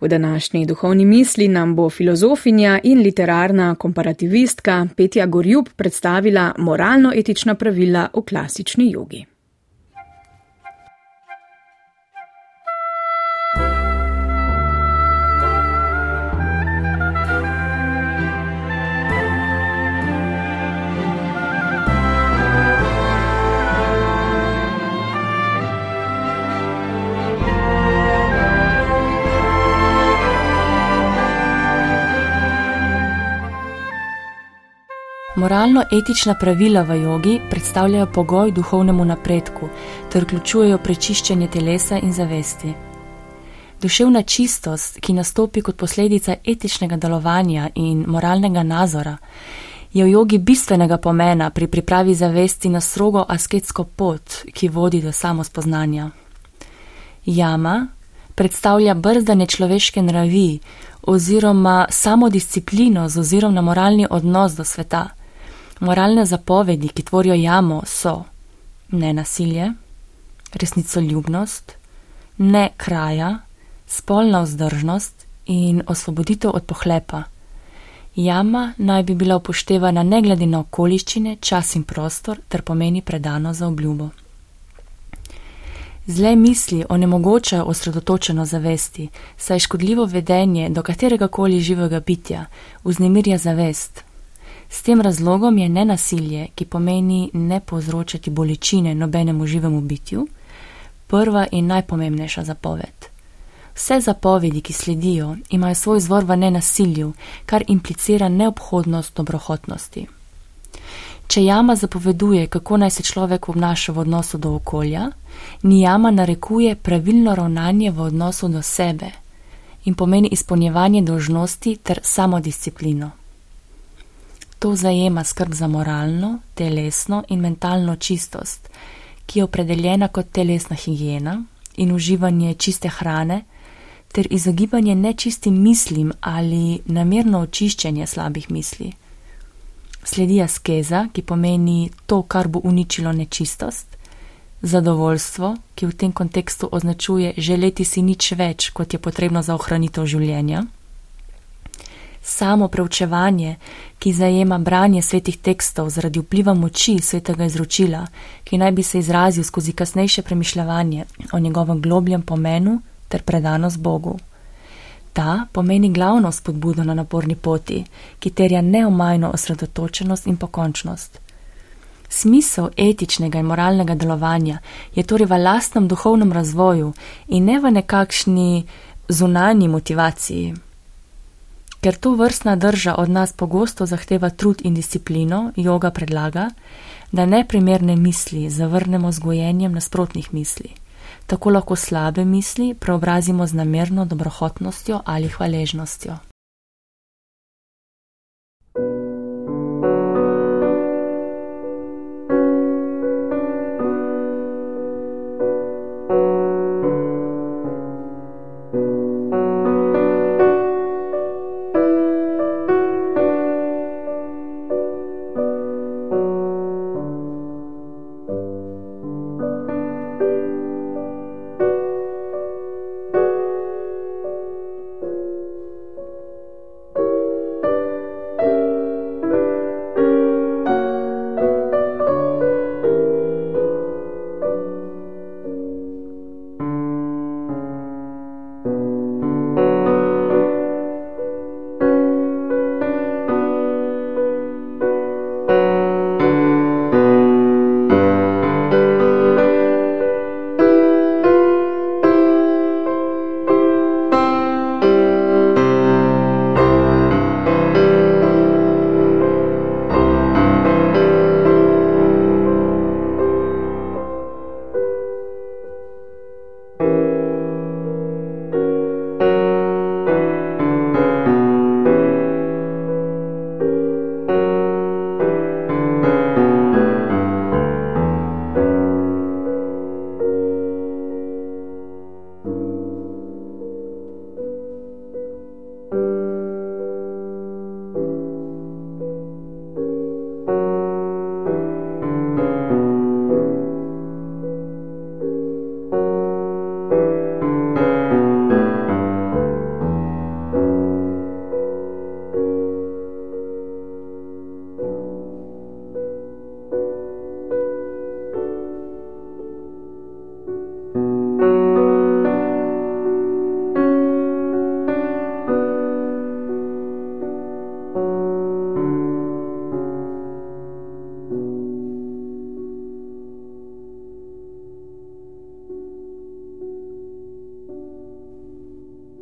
V današnji duhovni misli nam bo filozofinja in literarna komparativistka Petja Gorjub predstavila moralno-etična pravila v klasični jogi. Moralno-etična pravila v jogi predstavljajo pogoj duhovnemu napredku ter vključujejo prečiščenje telesa in zavesti. Duševna čistost, ki nastopi kot posledica etičnega delovanja in moralnega nazora, je v jogi bistvenega pomena pri pripravi zavesti na strogo asketsko pot, ki vodi do samospoznanja. Jama predstavlja brzdanje človeške nravi oziroma samodisciplino z ozirom na moralni odnos do sveta. Moralne zapovedi, ki tvorijo jamo, so ne nasilje, resnicoljubnost, ne kraja, spolna vzdržnost in osvoboditev od pohlepa. Jama naj bi bila upoštevana ne glede na okoliščine, čas in prostor ter pomeni predano za obljubo. Zle misli onemogočajo osredotočeno zavesti, saj škodljivo vedenje do katerega koli živega bitja vznemirja zavest, S tem razlogom je nenasilje, ki pomeni ne povzročati bolečine nobenemu živemu bitju, prva in najpomembnejša zapoved. Vse zapovedi, ki sledijo, imajo svoj zvor v nenasilju, kar implicira neobhodnost dobrohotnosti. Če jama zapoveduje, kako naj se človek obnaša v odnosu do okolja, nijama narekuje pravilno ravnanje v odnosu do sebe in pomeni izpolnjevanje dožnosti ter samodisciplino. To zajema skrb za moralno, telesno in mentalno čistost, ki je opredeljena kot telesna higiena in uživanje čiste hrane, ter izogibanje nečistim mislim ali namerno očiščenje slabih misli. Sledi askeza, ki pomeni to, kar bo uničilo nečistost, zadovoljstvo, ki v tem kontekstu označuje želeti si nič več, kot je potrebno za ohranitev življenja samo preučevanje, ki zajema branje svetih tekstov zaradi vpliva moči svetega izročila, ki naj bi se izrazil skozi kasnejše premišljanje o njegovem globljem pomenu ter predanost Bogu. Ta pomeni glavno spodbudo na naporni poti, ki terja neomajno osredotočenost in pokončnost. Smisel etičnega in moralnega delovanja je torej v lastnem duhovnem razvoju in ne v nekakšni zunanji motivaciji. Ker to vrstna drža od nas pogosto zahteva trud in disciplino, joga predlaga, da neprimerne misli zavrnemo z gojenjem nasprotnih misli. Tako lahko slabe misli preobrazimo z namerno dobrohotnostjo ali hvaležnostjo.